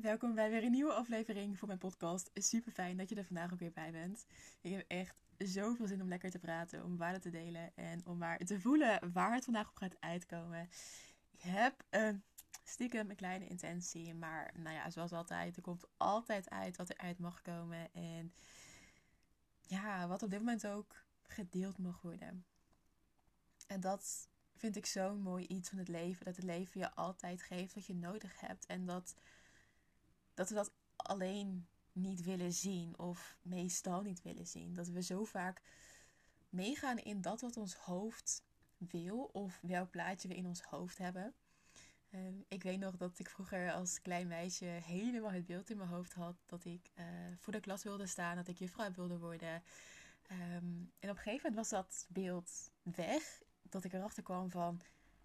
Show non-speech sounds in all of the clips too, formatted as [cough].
welkom bij weer een nieuwe aflevering voor mijn podcast. Super fijn dat je er vandaag ook weer bij bent. Ik heb echt zoveel zin om lekker te praten, om waarde te delen en om maar te voelen waar het vandaag op gaat uitkomen. Ik heb een stiekem een kleine intentie, maar nou ja, zoals altijd, er komt altijd uit wat er uit mag komen. En ja, wat op dit moment ook gedeeld mag worden. En dat vind ik zo'n mooi iets van het leven. Dat het leven je altijd geeft wat je nodig hebt. En dat, dat we dat alleen niet willen zien. Of meestal niet willen zien. Dat we zo vaak meegaan in dat wat ons hoofd wil. Of welk plaatje we in ons hoofd hebben. Ehm, ik weet nog dat ik vroeger als klein meisje helemaal het beeld in mijn hoofd had. Dat ik uh, voor de klas wilde staan. Dat ik juffrouw wilde worden. Um, en op een gegeven moment was dat beeld weg dat ik erachter kwam van,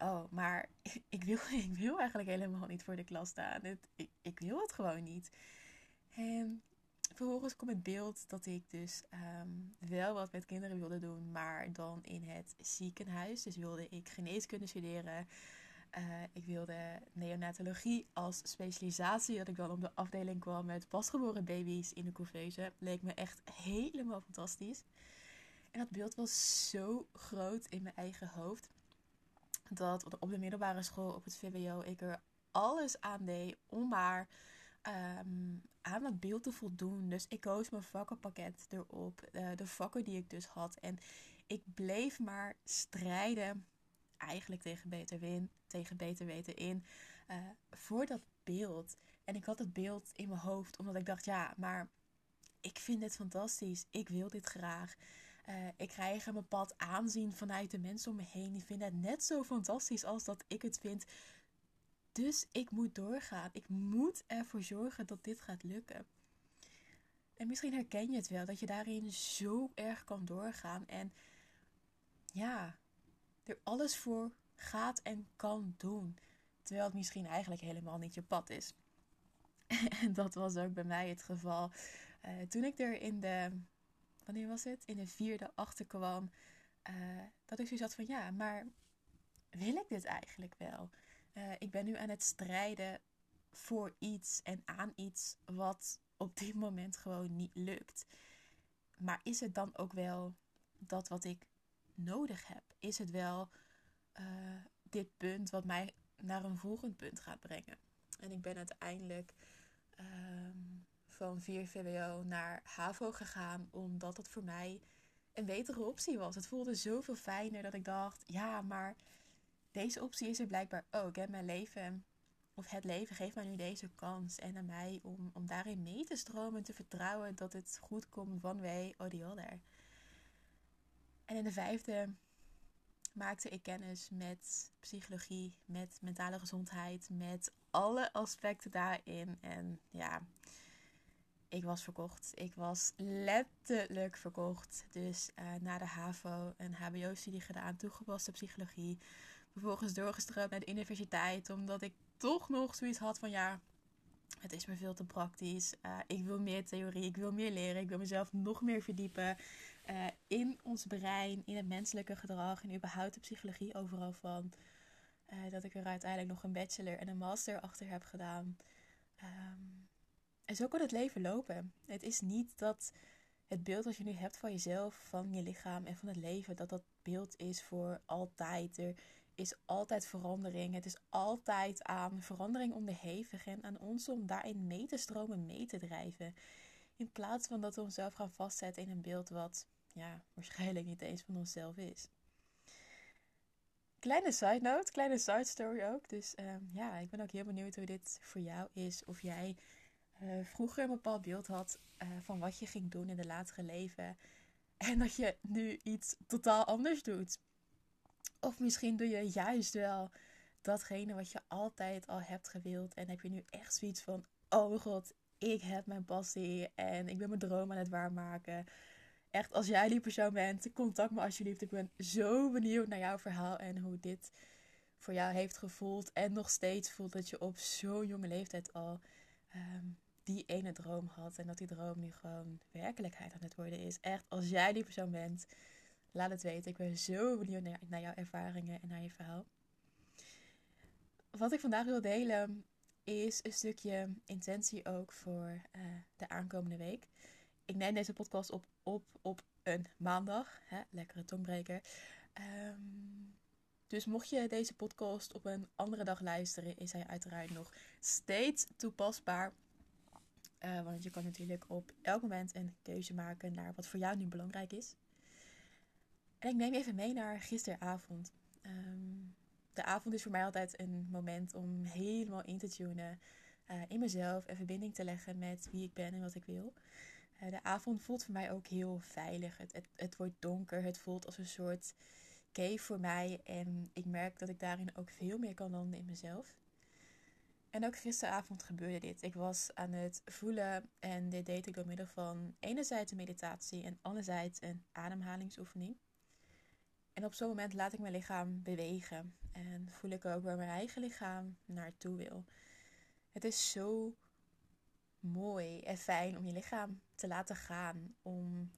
oh, maar [laughs] ik wil, ik wil eigenlijk helemaal niet voor de klas staan. Ik, ik wil het gewoon niet. En vervolgens komt het beeld dat ik dus ehm, wel wat met kinderen wilde doen, maar dan in het ziekenhuis. Dus wilde ik geneeskunde studeren. Uh, ik wilde neonatologie als specialisatie. Dat ik dan op de afdeling kwam met pasgeboren baby's in de couveuse. Leek me echt helemaal fantastisch. En dat beeld was zo groot in mijn eigen hoofd. Dat op de middelbare school, op het VWO, ik er alles aan deed om maar ehm, aan dat beeld te voldoen. Dus ik koos mijn vakkenpakket erop. Uh, de vakken die ik dus had. En ik bleef maar strijden. Eigenlijk tegen beter win, tegen beter weten in. Uh, voor dat beeld. En ik had het beeld in mijn hoofd. Omdat ik dacht, ja, maar ik vind dit fantastisch. Ik wil dit graag. Uh, ik krijg een bepaald aanzien vanuit de mensen om me heen. Die vinden het net zo fantastisch als dat ik het vind. Dus ik moet doorgaan. Ik moet ervoor zorgen dat dit gaat lukken. En misschien herken je het wel, dat je daarin zo erg kan doorgaan. En ja, er alles voor gaat en kan doen. Terwijl het misschien eigenlijk helemaal niet je pad is. [laughs] En dat was ook bij mij het geval. Uh, toen ik er in de wanneer was het? In de vierde achterkwam. Uh, dat ik zoiets had van ja, maar wil ik dit eigenlijk wel? Uh, ik ben nu aan het strijden voor iets en aan iets wat op dit moment gewoon niet lukt. Maar is het dan ook wel dat wat ik nodig heb? Is het wel uh, dit punt wat mij naar een volgend punt gaat brengen? En ik ben uiteindelijk um, van 4 VWO naar HAVO gegaan, omdat het voor mij een betere optie was. Het voelde zoveel fijner dat ik dacht, ja, maar deze optie is er blijkbaar ook. Hè? Mijn leven, of het leven geeft mij nu deze kans. En aan mij om, om daarin mee te stromen en te vertrouwen dat het goed komt one way or the other. En in de vijfde maakte ik kennis met psychologie, met mentale gezondheid, met alle aspecten daarin. En ja, ik was verkocht. Ik was letterlijk verkocht. Dus uh, na de HAVO een HBO-studie gedaan, toegepaste psychologie. Vervolgens doorgestroomd naar de universiteit, omdat ik toch nog zoiets had van ja, het is me veel te praktisch. Uh, ik wil meer theorie, ik wil meer leren, ik wil mezelf nog meer verdiepen uh, in ons brein, in het menselijke gedrag en überhaupt de psychologie overal van. dat ik er uiteindelijk nog een bachelor en een master achter heb gedaan. Um, en zo kan het leven lopen. Het is niet dat het beeld dat je nu hebt van jezelf, van je lichaam en van het leven, dat dat beeld is voor altijd. Er is altijd verandering. Het is altijd aan verandering onderhevig en aan ons om daarin mee te stromen, mee te drijven. In plaats van dat we onszelf gaan vastzetten in een beeld wat ja, waarschijnlijk niet eens van onszelf is. Kleine side note, kleine side story ook. Dus um, ja, ik ben ook heel benieuwd hoe dit voor jou is. Of jij uh, vroeger een bepaald beeld had uh, van wat je ging doen in de latere leven. [laughs] En dat je nu iets totaal anders doet. Of misschien doe je juist wel datgene wat je altijd al hebt gewild. En heb je nu echt zoiets van: oh god, ik heb mijn passie en ik ben mijn droom aan het waarmaken. Echt, als jij die persoon bent, contact me alsjeblieft. Ik ben zo benieuwd naar jouw verhaal en hoe dit voor jou heeft gevoeld. En nog steeds voelt dat je op zo'n jonge leeftijd al um, die ene droom had. En dat die droom nu gewoon werkelijkheid aan het worden is. Echt, als jij die persoon bent, laat het weten. Ik ben zo benieuwd naar, jouw ervaringen en naar je verhaal. Wat ik vandaag wil delen is een stukje intentie ook voor uh, de aankomende week. Ik neem deze podcast op op, op een maandag. Hè? Lekkere tongbreker. Um, dus mocht je deze podcast op een andere dag luisteren, is hij uiteraard nog steeds toepasbaar. Uh, want je kan natuurlijk op elk moment een keuze maken naar wat voor jou nu belangrijk is. En ik neem even mee naar gisteravond. Um, de avond is voor mij altijd een moment om helemaal in te tunen uh, in mezelf en verbinding te leggen met wie ik ben en wat ik wil. Uh, de avond voelt voor mij ook heel veilig. Het, het, het wordt donker. Het voelt als een soort cave voor mij. En ik merk dat ik daarin ook veel meer kan landen in mezelf. En ook gisteravond gebeurde dit. Ik was aan het voelen en dit deed ik door middel van enerzijds een meditatie en anderzijds een ademhalingsoefening. En op zo'n moment laat ik mijn lichaam bewegen en voel ik ook waar mijn eigen lichaam naartoe wil. Het is zo mooi en fijn om je lichaam te laten gaan, om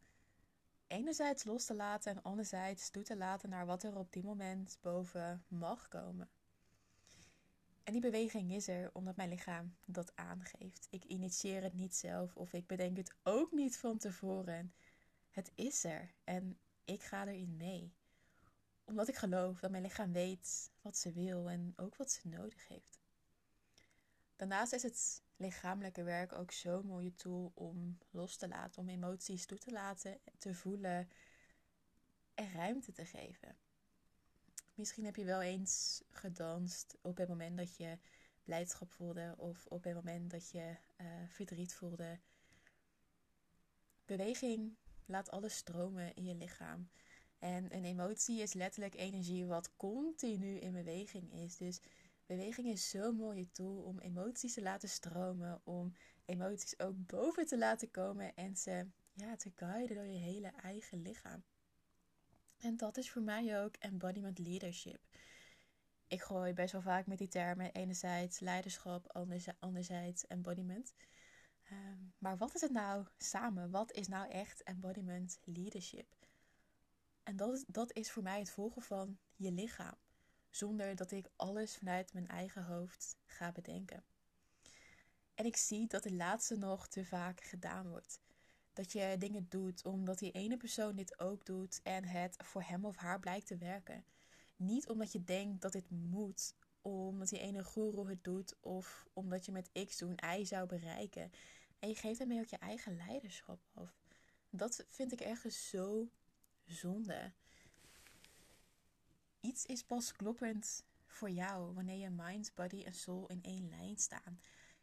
enerzijds los te laten en anderzijds toe te laten naar wat er op die moment boven mag komen. En die beweging is er omdat mijn lichaam dat aangeeft. Ik initieer het niet zelf of ik bedenk het ook niet van tevoren. Het is er en ik ga erin mee. Omdat ik geloof dat mijn lichaam weet wat ze wil en ook wat ze nodig heeft. Daarnaast is het lichamelijke werk ook zo'n mooie tool om los te laten, om emoties toe te laten, te voelen en ruimte te geven. Misschien heb je wel eens gedanst op het moment dat je blijdschap voelde of op het moment dat je uh, verdriet voelde. Beweging laat alles stromen in je lichaam. En een emotie is letterlijk energie wat continu in beweging is. Dus beweging is zo'n mooie tool om emoties te laten stromen, om emoties ook boven te laten komen en ze ja, te guiden door je hele eigen lichaam. En dat is voor mij ook embodiment leadership. Ik gooi best wel vaak met die termen enerzijds leiderschap, anderzijds embodiment. Ehm, maar wat is het nou samen? Wat is nou echt embodiment leadership? En dat is, dat is voor mij het volgen van je lichaam zonder dat ik alles vanuit mijn eigen hoofd ga bedenken. En ik zie dat het laatste nog te vaak gedaan wordt. Dat je dingen doet omdat die ene persoon dit ook doet en het voor hem of haar blijkt te werken. Niet omdat je denkt dat dit moet, omdat die ene guru het doet of omdat je met X doen Y zou bereiken. En je geeft daarmee ook je eigen leiderschap af. Dat vind ik ergens zo zonde iets is pas kloppend voor jou wanneer je mind, body en soul in één lijn staan.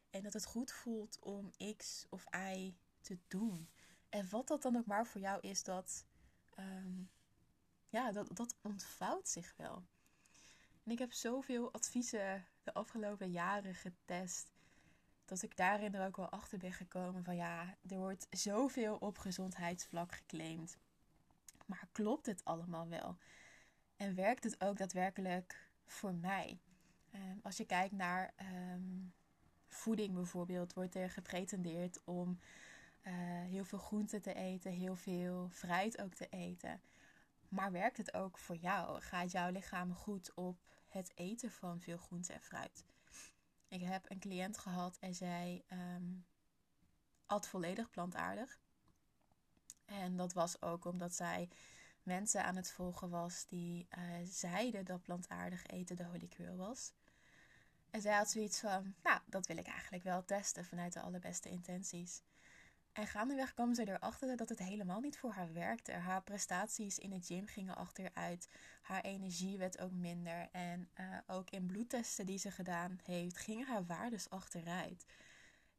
En dat het goed voelt om X of Y te doen. En wat dat dan ook maar voor jou is, dat, ehm, ja, dat, dat ontvouwt zich wel. En ik heb zoveel adviezen de afgelopen jaren getest. Dat ik daarin er ook wel achter ben gekomen van ja, er wordt zoveel op gezondheidsvlak geclaimd. Maar klopt het allemaal wel? En werkt het ook daadwerkelijk voor mij? Ehm, als je kijkt naar ehm, voeding bijvoorbeeld, wordt er gepretendeerd om uh, heel veel groente te eten, heel veel fruit ook te eten. Maar werkt het ook voor jou? Gaat jouw lichaam goed op het eten van veel groente en fruit? Ik heb een cliënt gehad en zij um, at volledig plantaardig. En dat was ook omdat zij mensen aan het volgen was die uh, zeiden dat plantaardig eten de holy grail was. En zij had zoiets van, nou, dat wil ik eigenlijk wel testen vanuit de allerbeste intenties. En gaandeweg kwam ze erachter dat het helemaal niet voor haar werkte. Haar prestaties in het gym gingen achteruit. Haar energie werd ook minder. En uh, ook in bloedtesten die ze gedaan heeft, gingen haar waardes achteruit.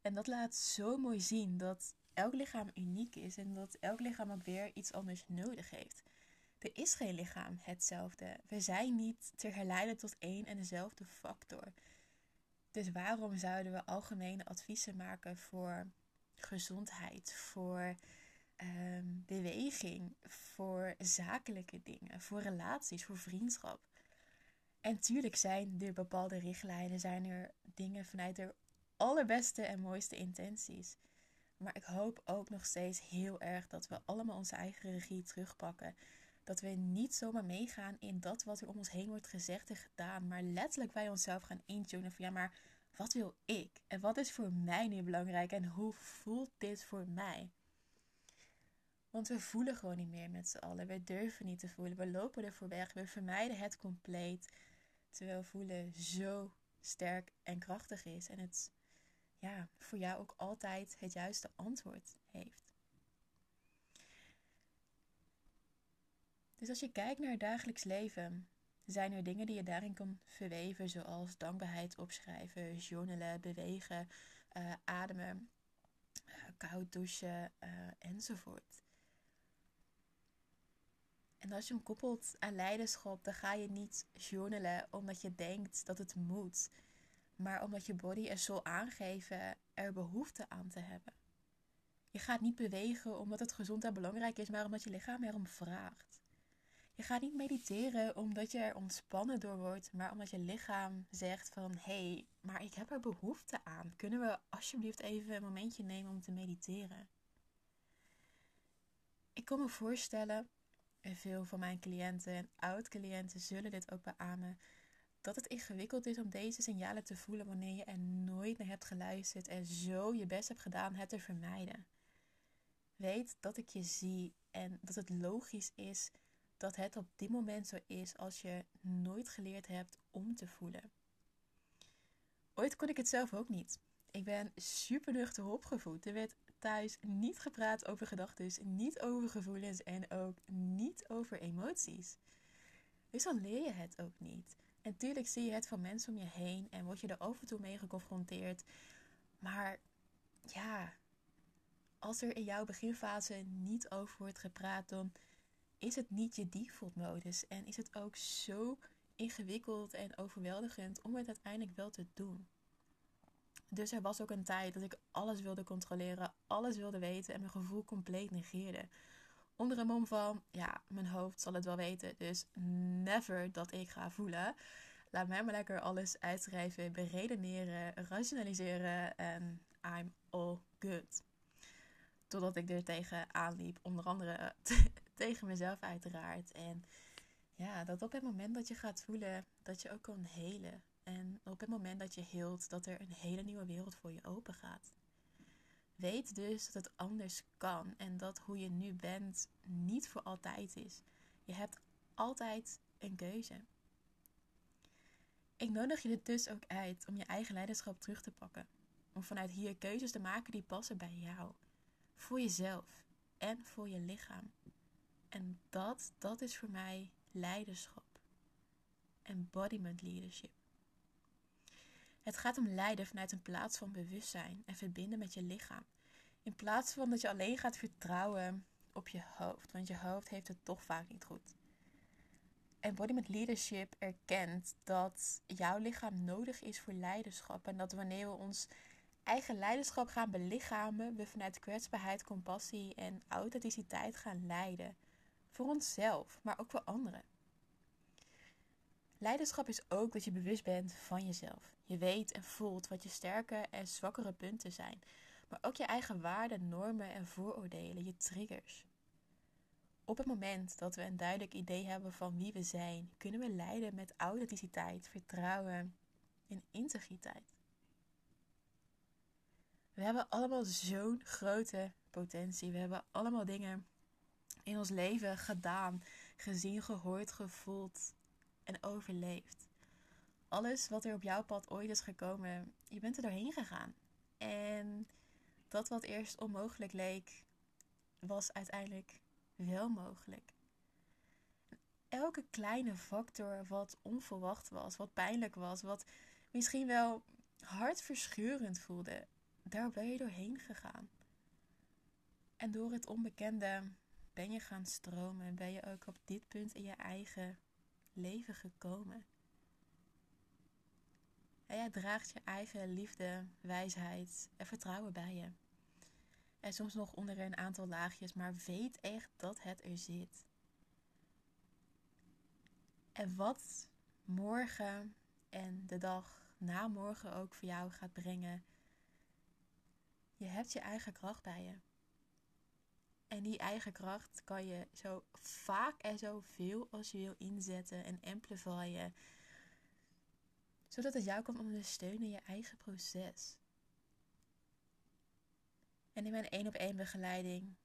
En dat laat zo mooi zien dat elk lichaam uniek is en dat elk lichaam ook weer iets anders nodig heeft. Er is geen lichaam hetzelfde. We zijn niet te herleiden tot één en dezelfde factor. Dus waarom zouden we algemene adviezen maken voor gezondheid, voor ehm, beweging, voor zakelijke dingen, voor relaties, voor vriendschap? En tuurlijk zijn er bepaalde richtlijnen, zijn er dingen vanuit de allerbeste en mooiste intenties. Maar ik hoop ook nog steeds heel erg dat we allemaal onze eigen regie terugpakken. Dat we niet zomaar meegaan in dat wat er om ons heen wordt gezegd en gedaan. Maar letterlijk wij onszelf gaan intunen van ja, maar wat wil ik? En wat is voor mij nu belangrijk? En hoe voelt dit voor mij? Want we voelen gewoon niet meer met z'n allen. We durven niet te voelen. We lopen ervoor weg. We vermijden het compleet. Terwijl voelen zo sterk en krachtig is. En het ja, voor jou ook altijd het juiste antwoord heeft. Dus als je kijkt naar het dagelijks leven, zijn er dingen die je daarin kan verweven, zoals dankbaarheid opschrijven, journalen, bewegen, uh, ademen, uh, koud douchen uh, enzovoort. En als je hem koppelt aan leiderschap, dan ga je niet journalen omdat je denkt dat het moet, maar omdat je body en soul aangeven er behoefte aan te hebben. Je gaat niet bewegen omdat het gezond en belangrijk is, maar omdat je lichaam erom vraagt. Je gaat niet mediteren omdat je er ontspannen door wordt, maar omdat je lichaam zegt van hé, hey, maar ik heb er behoefte aan. Kunnen we alsjeblieft even een momentje nemen om te mediteren? Ik kan me voorstellen, en veel van mijn cliënten en oud-cliënten zullen dit ook beamen, dat het ingewikkeld is om deze signalen te voelen wanneer je er nooit naar hebt geluisterd en zo je best hebt gedaan het te vermijden. Weet dat ik je zie en dat het logisch is dat het op dit moment zo is als je nooit geleerd hebt om te voelen. Ooit kon ik het zelf ook niet. Ik ben super nuchter opgevoed. Er werd thuis niet gepraat over gedachten, niet over gevoelens en ook niet over emoties. Dus dan leer je het ook niet. En tuurlijk zie je het van mensen om je heen en word je er af en toe mee geconfronteerd. Maar ja, als er in jouw beginfase niet over wordt gepraat, dan is het niet je default modus. En is het ook zo ingewikkeld en overweldigend om het uiteindelijk wel te doen. Dus er was ook een tijd dat ik alles wilde controleren, alles wilde weten en mijn gevoel compleet negeerde. Onder een mom van, ja, mijn hoofd zal het wel weten, dus never dat ik ga voelen. Laat mij maar lekker alles uitschrijven, beredeneren, rationaliseren en I'm all good. Totdat ik er tegen aanliep, onder andere tegen mezelf uiteraard. En ja, dat op het moment dat je gaat voelen, dat je ook kan helen. En op het moment dat je heelt, dat er een hele nieuwe wereld voor je open gaat. Weet dus dat het anders kan en dat hoe je nu bent niet voor altijd is. Je hebt altijd een keuze. Ik nodig je dus ook uit om je eigen leiderschap terug te pakken. Om vanuit hier keuzes te maken die passen bij jou. Voor jezelf en voor je lichaam. En dat, dat is voor mij leiderschap. Embodiment leadership. Het gaat om leiden vanuit een plaats van bewustzijn en verbinden met je lichaam. In plaats van dat je alleen gaat vertrouwen op je hoofd, want je hoofd heeft het toch vaak niet goed. Embodiment leadership erkent dat jouw lichaam nodig is voor leiderschap en dat wanneer we ons eigen leiderschap gaan belichamen, we vanuit kwetsbaarheid, compassie en authenticiteit gaan leiden. Voor onszelf, maar ook voor anderen. Leiderschap is ook dat je bewust bent van jezelf. Je weet en voelt wat je sterke en zwakkere punten zijn, maar ook je eigen waarden, normen en vooroordelen, je triggers. Op het moment dat we een duidelijk idee hebben van wie we zijn, kunnen we leiden met authenticiteit, vertrouwen en integriteit. We hebben allemaal zo'n grote potentie. We hebben allemaal dingen in ons leven gedaan, gezien, gehoord, gevoeld en overleefd. Alles wat er op jouw pad ooit is gekomen, je bent er doorheen gegaan. En dat wat eerst onmogelijk leek, was uiteindelijk wel mogelijk. Elke kleine factor wat onverwacht was, wat pijnlijk was, wat misschien wel hartverscheurend voelde, daar ben je doorheen gegaan. En door het onbekende ben je gaan stromen en ben je ook op dit punt in je eigen leven gekomen. En jij draagt je eigen liefde, wijsheid en vertrouwen bij je. En soms nog onder een aantal laagjes, maar weet echt dat het er zit. En wat morgen en de dag na morgen ook voor jou gaat brengen, je hebt je eigen kracht bij je. En die eigen kracht kan je zo vaak en zo veel als je wil inzetten en amplifyen. Zodat het jou kan ondersteunen in je eigen proces. En in mijn één op één begeleiding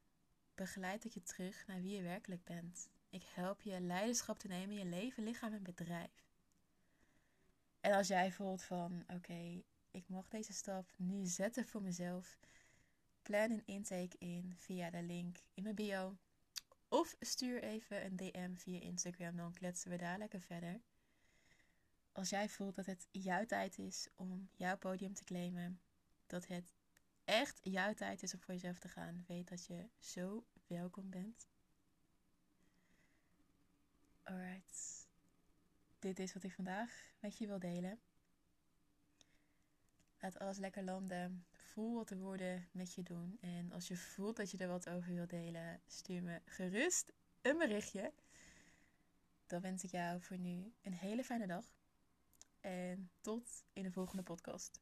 begeleid ik je terug naar wie je werkelijk bent. Ik help je leiderschap te nemen in je leven, lichaam en bedrijf. En als jij voelt van oké, ik mag deze stap nu zetten voor mezelf, plan een intake in via de link in mijn bio. Of stuur even een DM via Instagram, dan kletsen we daar lekker verder. Als jij voelt dat het jouw tijd is om jouw podium te claimen, dat het echt jouw tijd is om voor jezelf te gaan, weet dat je zo welkom bent. Alright. Dit is wat ik vandaag met je wil delen. Laat alles lekker landen. Voel wat de woorden met je doen. En als je voelt dat je er wat over wilt delen, stuur me gerust een berichtje. Dan wens ik jou voor nu een hele fijne dag. En tot in de volgende podcast.